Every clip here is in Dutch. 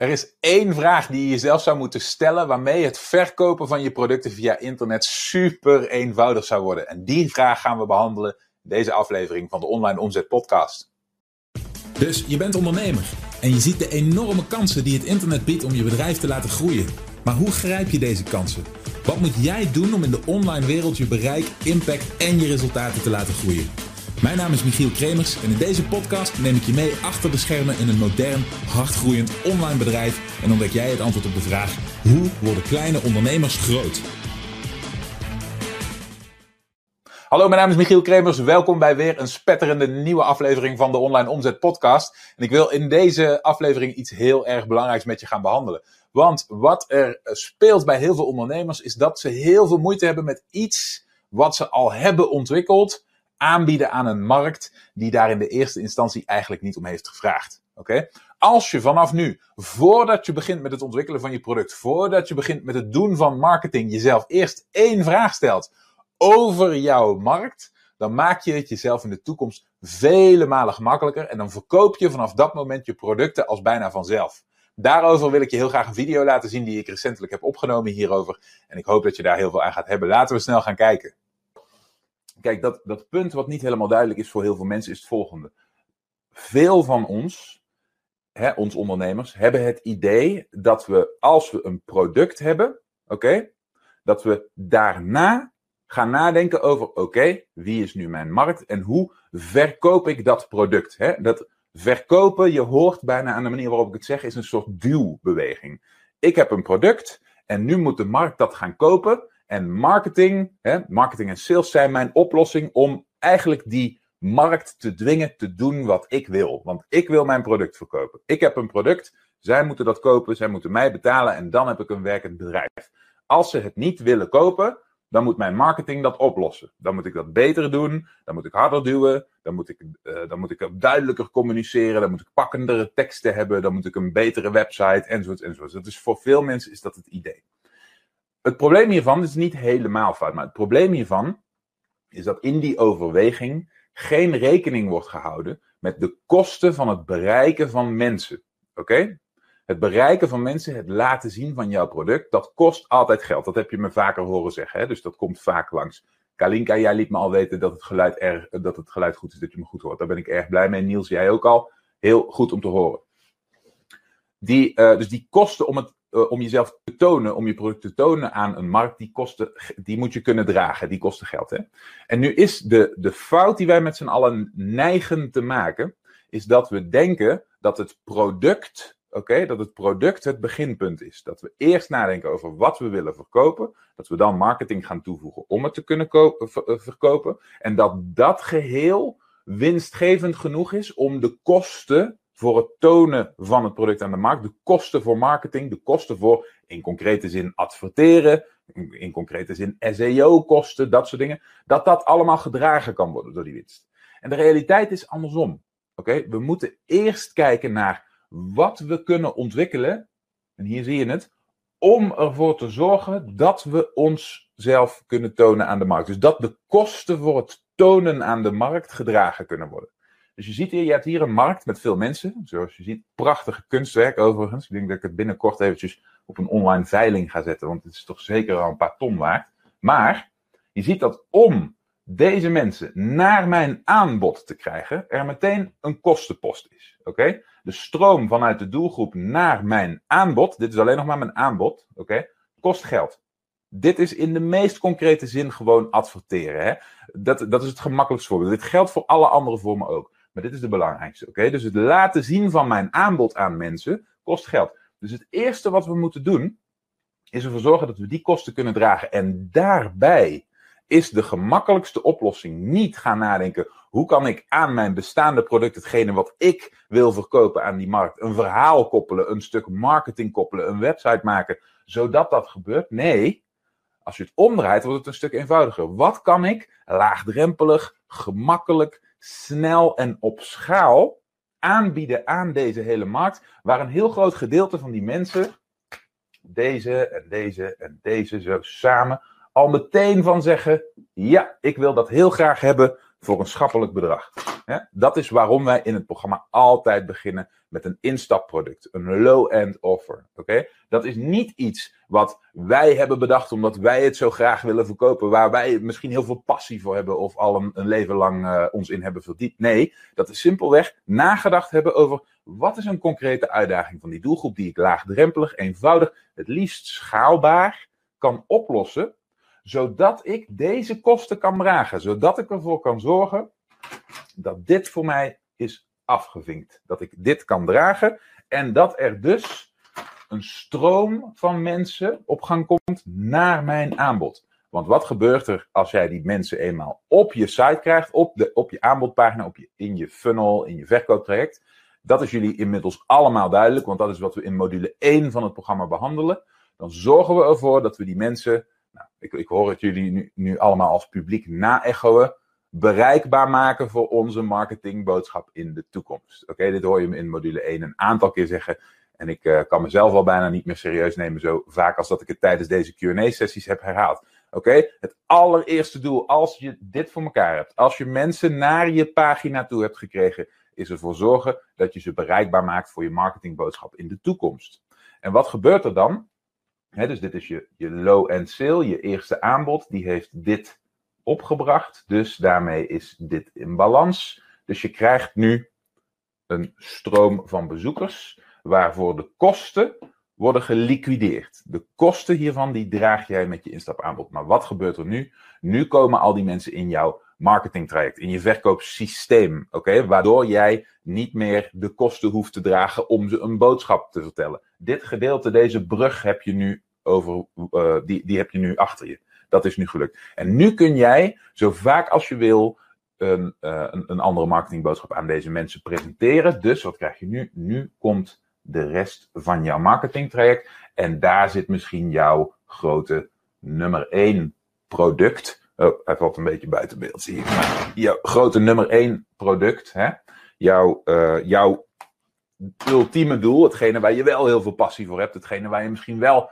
Er is één vraag die je jezelf zou moeten stellen waarmee het verkopen van je producten via internet super eenvoudig zou worden. En die vraag gaan we behandelen in deze aflevering van de Online Omzet Podcast. Dus je bent ondernemer en je ziet de enorme kansen die het internet biedt om je bedrijf te laten groeien. Maar hoe grijp je deze kansen? Wat moet jij doen om in de online wereld je bereik, impact en je resultaten te laten groeien? Mijn naam is Michiel Kremers en in deze podcast neem ik je mee achter de schermen in een modern, hardgroeiend online bedrijf en ontdek jij het antwoord op de vraag: hoe worden kleine ondernemers groot? Hallo, mijn naam is Michiel Kremers. Welkom bij weer een spetterende nieuwe aflevering van de Online Omzet Podcast. En ik wil in deze aflevering iets heel erg belangrijks met je gaan behandelen. Want wat er speelt bij heel veel ondernemers is dat ze heel veel moeite hebben met iets wat ze al hebben ontwikkeld aanbieden aan een markt die daar in de eerste instantie eigenlijk niet om heeft gevraagd. Oké? Als je vanaf nu, voordat je begint met het ontwikkelen van je product, voordat je begint met het doen van marketing, jezelf eerst één vraag stelt over jouw markt, dan maak je het jezelf in de toekomst vele malen gemakkelijker en dan verkoop je vanaf dat moment je producten als bijna vanzelf. Daarover wil ik je heel graag een video laten zien die ik recentelijk heb opgenomen hierover. En ik hoop dat je daar heel veel aan gaat hebben. Laten we snel gaan kijken. Kijk, dat, dat punt wat niet helemaal duidelijk is voor heel veel mensen is het volgende. Veel van ons, hè, ons ondernemers, hebben het idee dat we als we een product hebben, oké, dat we daarna gaan nadenken over, oké, wie is nu mijn markt en hoe verkoop ik dat product? Hè? Dat verkopen, je hoort bijna aan de manier waarop ik het zeg, is een soort duwbeweging. Ik heb een product en nu moet de markt dat gaan kopen. En marketing, hè, marketing en sales zijn mijn oplossing om eigenlijk die markt te dwingen te doen wat ik wil. Want ik wil mijn product verkopen. Ik heb een product, zij moeten dat kopen, zij moeten mij betalen en dan heb ik een werkend bedrijf. Als ze het niet willen kopen, dan moet mijn marketing dat oplossen. Dan moet ik dat beter doen, dan moet ik harder duwen, dan moet ik, uh, dan moet ik duidelijker communiceren, dan moet ik pakkendere teksten hebben, dan moet ik een betere website enzovoort enzovoort. Dat is voor veel mensen is dat het idee het probleem hiervan is niet helemaal fout, maar het probleem hiervan is dat in die overweging geen rekening wordt gehouden met de kosten van het bereiken van mensen. Oké? Het bereiken van mensen, het laten zien van jouw product, dat kost altijd geld. Dat heb je me vaker horen zeggen, hè? dus dat komt vaak langs. Kalinka, jij liet me al weten dat het, geluid erg, dat het geluid goed is, dat je me goed hoort. Daar ben ik erg blij mee. Niels, jij ook al. Heel goed om te horen. Die, uh, dus die kosten om het uh, om jezelf te tonen, om je product te tonen aan een markt, die, kosten, die moet je kunnen dragen. Die kosten geld. Hè? En nu is de, de fout die wij met z'n allen neigen te maken, is dat we denken dat het product, oké, dat het product het beginpunt is. Dat we eerst nadenken over wat we willen verkopen, dat we dan marketing gaan toevoegen om het te kunnen verkopen. En dat dat geheel winstgevend genoeg is om de kosten voor het tonen van het product aan de markt, de kosten voor marketing, de kosten voor in concrete zin adverteren, in, concrete zin SEO-kosten, dat soort dingen, dat dat allemaal gedragen kan worden door die winst. En de realiteit is andersom. Oké, we moeten eerst kijken naar wat we kunnen ontwikkelen, en hier zie je het, om ervoor te zorgen dat we onszelf kunnen tonen aan de markt. Dus dat de kosten voor het tonen aan de markt gedragen kunnen worden. Dus je ziet hier, je hebt hier een markt met veel mensen. Zoals je ziet, prachtige kunstwerk overigens. Ik denk dat ik het binnenkort eventjes op een online veiling ga zetten, want het is toch zeker al een paar ton waard. Maar je ziet dat om deze mensen naar mijn aanbod te krijgen, er meteen een kostenpost is. Oké? De stroom vanuit de doelgroep naar mijn aanbod, dit is alleen nog maar mijn aanbod, oké, kost geld. Dit is in de meest concrete zin gewoon adverteren. Hè? Dat, dat is het gemakkelijkste voorbeeld. Dit geldt voor alle andere vormen ook. Maar dit is de belangrijkste. Oké, Dus het laten zien van mijn aanbod aan mensen kost geld. Dus het eerste wat we moeten doen, is ervoor zorgen dat we die kosten kunnen dragen. En daarbij is de gemakkelijkste oplossing niet gaan nadenken. Hoe kan ik aan mijn bestaande product, hetgene wat ik wil verkopen aan die markt, een verhaal koppelen, een stuk marketing koppelen, een website maken, zodat dat gebeurt? Nee, als je het omdraait, wordt het een stuk eenvoudiger. Wat kan ik laagdrempelig, gemakkelijk, snel en op schaal aanbieden aan deze hele markt, waar een heel groot gedeelte van die mensen, deze en deze en deze, zo samen, al meteen van zeggen: Ja, ik wil dat heel graag hebben voor een schappelijk bedrag. Dat is waarom wij in het programma altijd beginnen met een instapproduct, een low-end offer. Oké? Dat is niet iets wat wij hebben bedacht omdat wij het zo graag willen verkopen, waar wij misschien heel veel passie voor hebben of al een, een leven lang uh, ons in hebben verdiept. Nee, dat is simpelweg nagedacht hebben over wat is een concrete uitdaging van die doelgroep die ik laagdrempelig, eenvoudig, het liefst schaalbaar kan oplossen, zodat ik deze kosten kan dragen, zodat ik ervoor kan zorgen dat dit voor mij is afgevinkt. Dat ik dit kan dragen en dat er dus een stroom van mensen op gang komt naar mijn aanbod. Want wat gebeurt er als jij die mensen eenmaal op je site krijgt, op, de, op je aanbodpagina, op je, in je funnel, in je verkooptraject? Dat is jullie inmiddels allemaal duidelijk, want dat is wat we in module 1 van het programma behandelen. Dan zorgen we ervoor dat we die mensen, nou, ik, ik hoor het jullie nu, nu allemaal als publiek na-echoen, bereikbaar maken voor onze marketingboodschap in de toekomst. Oké, dit hoor je me in module 1 een aantal keer zeggen. En ik uh, kan mezelf al bijna niet meer serieus nemen, zo vaak als dat ik het tijdens deze QA-sessies heb herhaald. Oké, het allereerste doel, als je dit voor elkaar hebt, als je mensen naar je pagina toe hebt gekregen, is ervoor zorgen dat je ze bereikbaar maakt voor je marketingboodschap in de toekomst. En wat gebeurt er dan? Dus dit is je, je low-end sale, je eerste aanbod, die heeft dit opgebracht. Dus daarmee is dit in balans. Dus je krijgt nu een stroom van bezoekers waarvoor de kosten worden geliquideerd. De kosten hiervan die draag jij met je instapaanbod. Maar wat gebeurt er nu? Nu komen al die mensen in jouw marketingtraject, in je verkoopsysteem, oké? Waardoor jij niet meer de kosten hoeft te dragen om ze een boodschap te vertellen. Dit gedeelte, deze brug heb je nu over, uh, die, die heb je nu achter je. Dat is nu gelukt. En nu kun jij zo vaak als je wil een, uh, een, een andere marketingboodschap aan deze mensen presenteren. Dus wat krijg je nu? Nu komt de rest van jouw marketingtraject. En daar zit misschien jouw grote nummer 1 product. Oh, hij valt een beetje buiten beeld, zie ik. Maar jouw grote nummer 1 product. Hè? Jouw, uh, jouw ultieme doel. Hetgene waar je wel heel veel passie voor hebt. Hetgene waar je misschien wel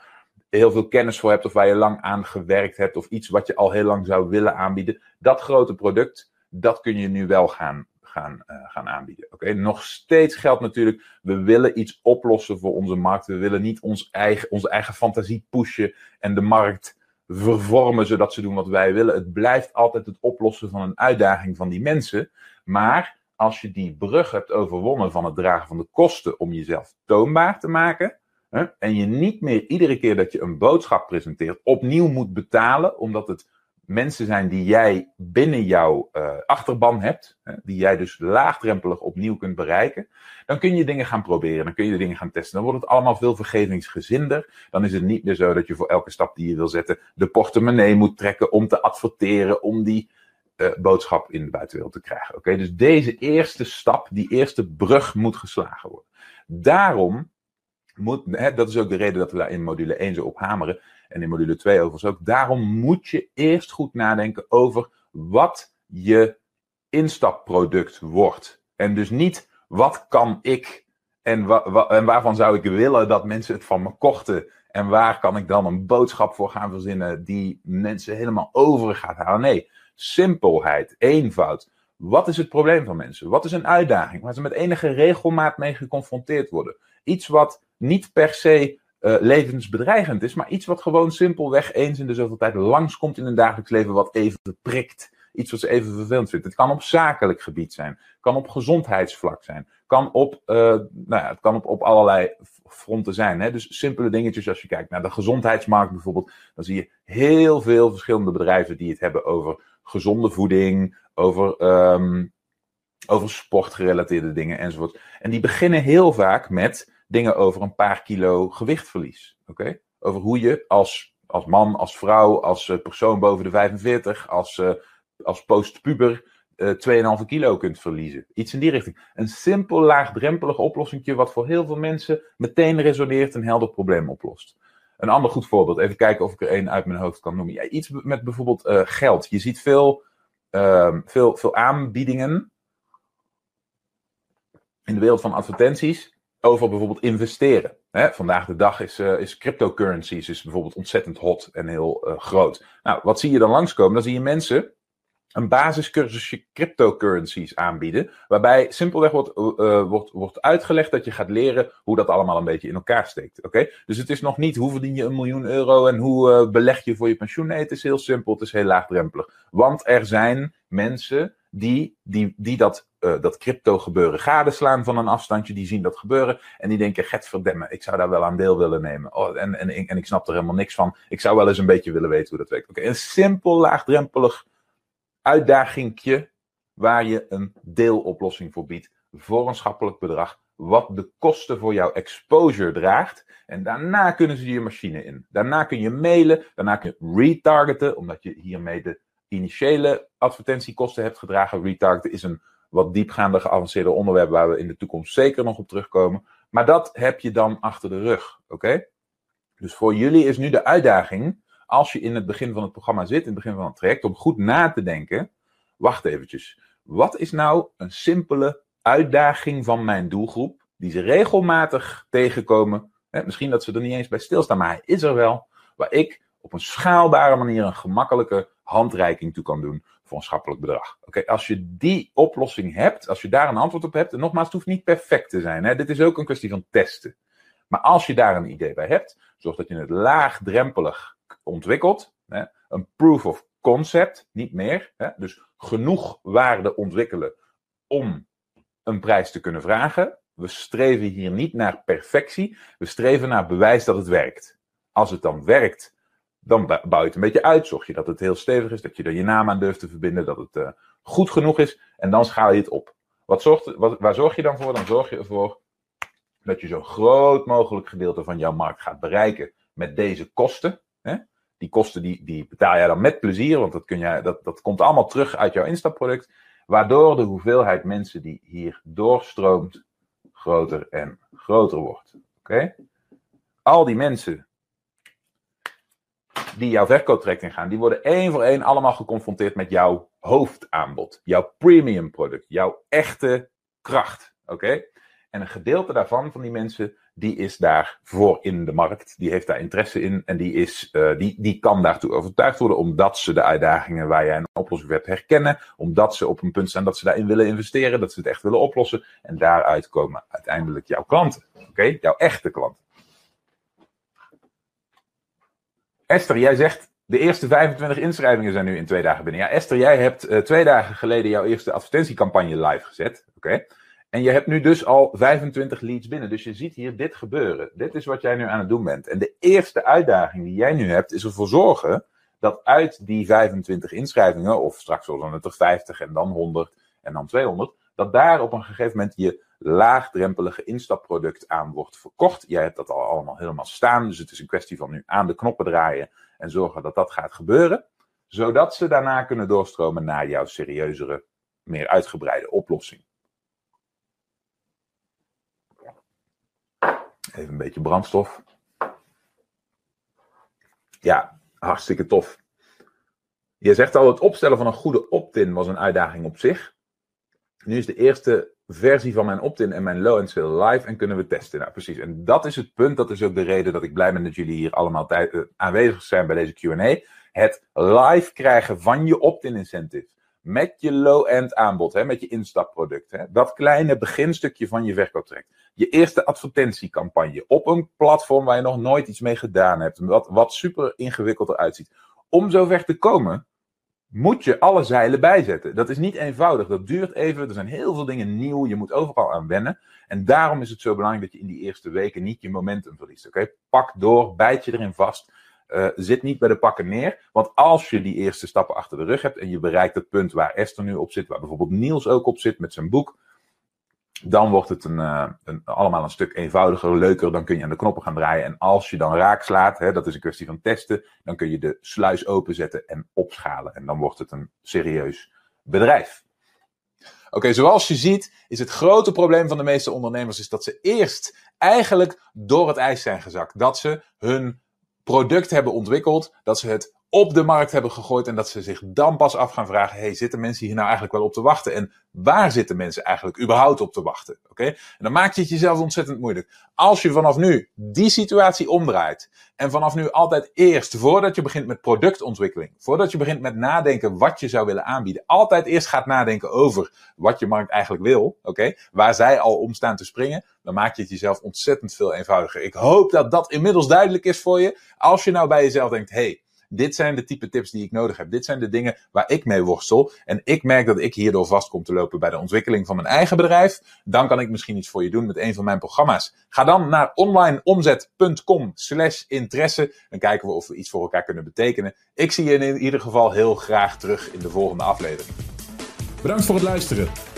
heel veel kennis voor hebt. Of waar je lang aan gewerkt hebt. Of iets wat je al heel lang zou willen aanbieden. Dat grote product, dat kun je nu wel gaan gaan, uh, gaan aanbieden. Oké, nog steeds geldt natuurlijk, we willen iets oplossen voor onze markt. We willen niet ons eigen, onze eigen fantasie pushen en de markt vervormen zodat ze doen wat wij willen. Het blijft altijd het oplossen van een uitdaging van die mensen. Maar als je die brug hebt overwonnen van het dragen van de kosten om jezelf toonbaar te maken. Hè, en je niet meer iedere keer dat je een boodschap presenteert opnieuw moet betalen, omdat het mensen zijn die jij binnen jouw uh, achterban hebt, die jij dus laagdrempelig opnieuw kunt bereiken, dan kun je dingen gaan proberen, dan kun je dingen gaan testen. Dan wordt het allemaal veel vergevingsgezinder. Dan is het niet meer zo dat je voor elke stap die je wil zetten de portemonnee moet trekken om te adverteren, om die uh, boodschap in de buitenwereld te krijgen. Oké, dus deze eerste stap, die eerste brug moet geslagen worden. Daarom hè, dat is ook de reden dat we daar in module 1 zo op hameren en in module 2 overigens ook. Daarom moet je eerst goed nadenken over wat je instapproduct wordt. En dus niet wat kan ik en, en waarvan zou ik willen dat mensen het van me kochten. En waar kan ik dan een boodschap voor gaan verzinnen die mensen helemaal over gaat halen. Nee, simpelheid, eenvoud. Wat is het probleem van mensen? Wat is een uitdaging waar ze met enige regelmaat mee geconfronteerd worden? Iets wat niet per se uh, levensbedreigend is, maar iets wat gewoon simpelweg eens in de zoveel tijd langskomt in een dagelijks leven, wat even prikt. Iets wat ze even vervelend vindt. Het kan op zakelijk gebied zijn, kan op gezondheidsvlak zijn, kan op, uh, nou ja, het kan op, op allerlei fronten zijn. Hè? Dus simpele dingetjes als je kijkt naar de gezondheidsmarkt bijvoorbeeld, dan zie je heel veel verschillende bedrijven die het hebben over gezonde voeding, over, um, over sportgerelateerde dingen enzovoort. En die beginnen heel vaak met dingen over een paar kilo gewichtverlies. Oké? Over hoe je als, als man, als vrouw, als uh, persoon boven de 45, als, uh, als postpuber uh, 2,5 kilo kunt verliezen. Iets in die richting. Een simpel, laagdrempelig oplossing wat voor heel veel mensen meteen resoneert en helder probleem oplost. Een ander goed voorbeeld, even kijken of ik er één uit mijn hoofd kan noemen. Ja, iets met bijvoorbeeld uh, geld. Je ziet veel, uh, veel, veel aanbiedingen in de wereld van advertenties over bijvoorbeeld investeren. Hè, vandaag de dag is, uh, is cryptocurrencies is bijvoorbeeld ontzettend hot en heel uh, groot. Nou, wat zie je dan langskomen? Dan zie je mensen een basiscursusje cryptocurrencies aanbieden. Waarbij simpelweg wordt, uh, wordt, wordt uitgelegd dat je gaat leren hoe dat allemaal een beetje in elkaar steekt. Oké? Dus het is nog niet hoe verdien je een miljoen euro en hoe uh, beleg je voor je pensioen. Nee, het is heel simpel, het is heel laagdrempelig. Want er zijn mensen die, die, die dat, dat crypto gebeuren gadeslaan van een afstandje. Die zien dat gebeuren en die denken, get verdemme, ik zou daar wel aan deel willen nemen. Oh, en, en, en ik snap er helemaal niks van. Ik zou wel eens een beetje willen weten hoe dat werkt. Oké, een simpel, laagdrempelig uitdagingje waar je een deeloplossing voor biedt voor een schappelijk bedrag, wat de kosten voor jouw exposure draagt. En daarna kunnen ze je machine in. Daarna kun je mailen, daarna kun je retargeten, omdat je hiermee de initiële advertentiekosten hebt gedragen. Retargeten is een wat diepgaande geavanceerde onderwerp waar we in de toekomst zeker nog op terugkomen. Maar dat heb je dan achter de rug, oké? Dus voor jullie is nu de uitdaging als je in het begin van het programma zit, in het begin van het traject, om goed na te denken. Wacht eventjes. Wat is nou een simpele uitdaging van mijn doelgroep, die ze regelmatig tegenkomen? Hè, misschien dat ze er niet eens bij stilstaan, maar hij is er wel. Waar ik op een schaalbare manier een gemakkelijke handreiking toe kan doen voor een schappelijk bedrag. Oké, als je die oplossing hebt, als je daar een antwoord op hebt, en nogmaals, het hoeft niet perfect te zijn. Hè, dit is ook een kwestie van testen. Maar als je daar een idee bij hebt, zorg dat je het laagdrempelig ontwikkeld. Hè, een proof of concept, niet meer. Hè, dus genoeg waarde ontwikkelen om een prijs te kunnen vragen. We streven hier niet naar perfectie. We streven naar bewijs dat het werkt. Als het dan werkt, dan bouw je het een beetje uit. Zorg je dat het heel stevig is, dat je er je naam aan durft te verbinden, dat het uh, goed genoeg is. En dan schaal je het op. Wat zorgt, wat, waar zorg je dan voor? Dan zorg je ervoor dat je zo groot mogelijk gedeelte van jouw markt gaat bereiken met deze kosten. Hè? Die kosten die, die betaal jij dan met plezier, want dat, kun jij, dat, dat komt allemaal terug uit jouw instapproduct. Waardoor de hoeveelheid mensen die hier doorstroomt groter en groter wordt. Oké? Al die mensen die jouw verkooptraject ingaan, die worden één voor één allemaal geconfronteerd met jouw hoofdaanbod. Jouw premium product. Jouw echte kracht. Oké? En een gedeelte daarvan, van die mensen, die is daar voor in de markt. Die heeft daar interesse in en die, is, uh, die, die kan daartoe overtuigd worden, omdat ze de uitdagingen waar jij een oplossing hebt herkennen. Omdat ze op een punt staan dat ze daarin willen investeren, dat ze het echt willen oplossen. En daaruit komen uiteindelijk jouw klanten. Oké, jouw echte klanten. Esther, jij zegt de eerste 25 inschrijvingen zijn nu in twee dagen binnen. Ja, Esther, jij hebt uh, twee dagen geleden jouw eerste advertentiecampagne live gezet. Oké. En je hebt nu dus al 25 leads binnen. Dus je ziet hier dit gebeuren. Dit is wat jij nu aan het doen bent. En de eerste uitdaging die jij nu hebt, is ervoor zorgen dat uit die 25 inschrijvingen, of straks zullen het er 50 en dan 100 en dan 200, dat daar op een gegeven moment je laagdrempelige instapproduct aan wordt verkocht. Jij hebt dat al allemaal helemaal staan. Dus het is een kwestie van nu aan de knoppen draaien en zorgen dat dat gaat gebeuren. Zodat ze daarna kunnen doorstromen naar jouw serieuzere, meer uitgebreide oplossing. Even een beetje brandstof. Ja, hartstikke tof. Je zegt al, het opstellen van een goede opt-in was een uitdaging op zich. Nu is de eerste versie van mijn opt-in en mijn low and sale live en kunnen we testen. Nou, precies. En dat is het punt. Dat is ook de reden dat ik blij ben dat jullie hier allemaal uh, aanwezig zijn bij deze Q&A. Het live krijgen van je opt-in incentive. Met je low-end aanbod, hè, met je instapproduct. Hè, dat kleine beginstukje van je verkooptraject. Je eerste advertentiecampagne op een platform waar je nog nooit iets mee gedaan hebt. Wat, wat super ingewikkeld eruit ziet. Om zover te komen, moet je alle zeilen bijzetten. Dat is niet eenvoudig. Dat duurt even. Er zijn heel veel dingen nieuw. Je moet overal aan wennen. En daarom is het zo belangrijk dat je in die eerste weken niet je momentum verliest. Oké, Pak door, bijt je erin vast. Uh, zit niet bij de pakken neer. Want als je die eerste stappen achter de rug hebt en je bereikt het punt waar Esther nu op zit, waar bijvoorbeeld Niels ook op zit met zijn boek, dan wordt het een, uh, een, allemaal een stuk eenvoudiger, leuker. Dan kun je aan de knoppen gaan draaien. En als je dan raak slaat, hè, dat is een kwestie van testen, dan kun je de sluis openzetten en opschalen. En dan wordt het een serieus bedrijf. Oké, zoals je ziet, is het grote probleem van de meeste ondernemers is dat ze eerst eigenlijk door het ijs zijn gezakt. Dat ze hun product hebben ontwikkeld, dat ze het op de markt hebben gegooid en dat ze zich dan pas af gaan vragen, hey, zitten mensen hier nou eigenlijk wel op te wachten? En waar zitten mensen eigenlijk überhaupt op te wachten? Oké? En dan maak je het jezelf ontzettend moeilijk. Als je vanaf nu die situatie omdraait en vanaf nu altijd eerst, voordat je begint met productontwikkeling, voordat je begint met nadenken wat je zou willen aanbieden, altijd eerst gaat nadenken over wat je markt eigenlijk wil, oké? Waar zij al om staan te springen, dan maak je het jezelf ontzettend veel eenvoudiger. Ik hoop dat dat inmiddels duidelijk is voor je. Als je nou bij jezelf denkt, hey, dit zijn de type tips die ik nodig heb. Dit zijn de dingen waar ik mee worstel. En ik merk dat ik hierdoor vast kom te lopen bij de ontwikkeling van mijn eigen bedrijf. Dan kan ik misschien iets voor je doen met een van mijn programma's. Ga dan naar onlineomzet.com slash interesse. En kijken we of we iets voor elkaar kunnen betekenen. Ik zie je in ieder geval heel graag terug in de volgende aflevering. Bedankt voor het luisteren.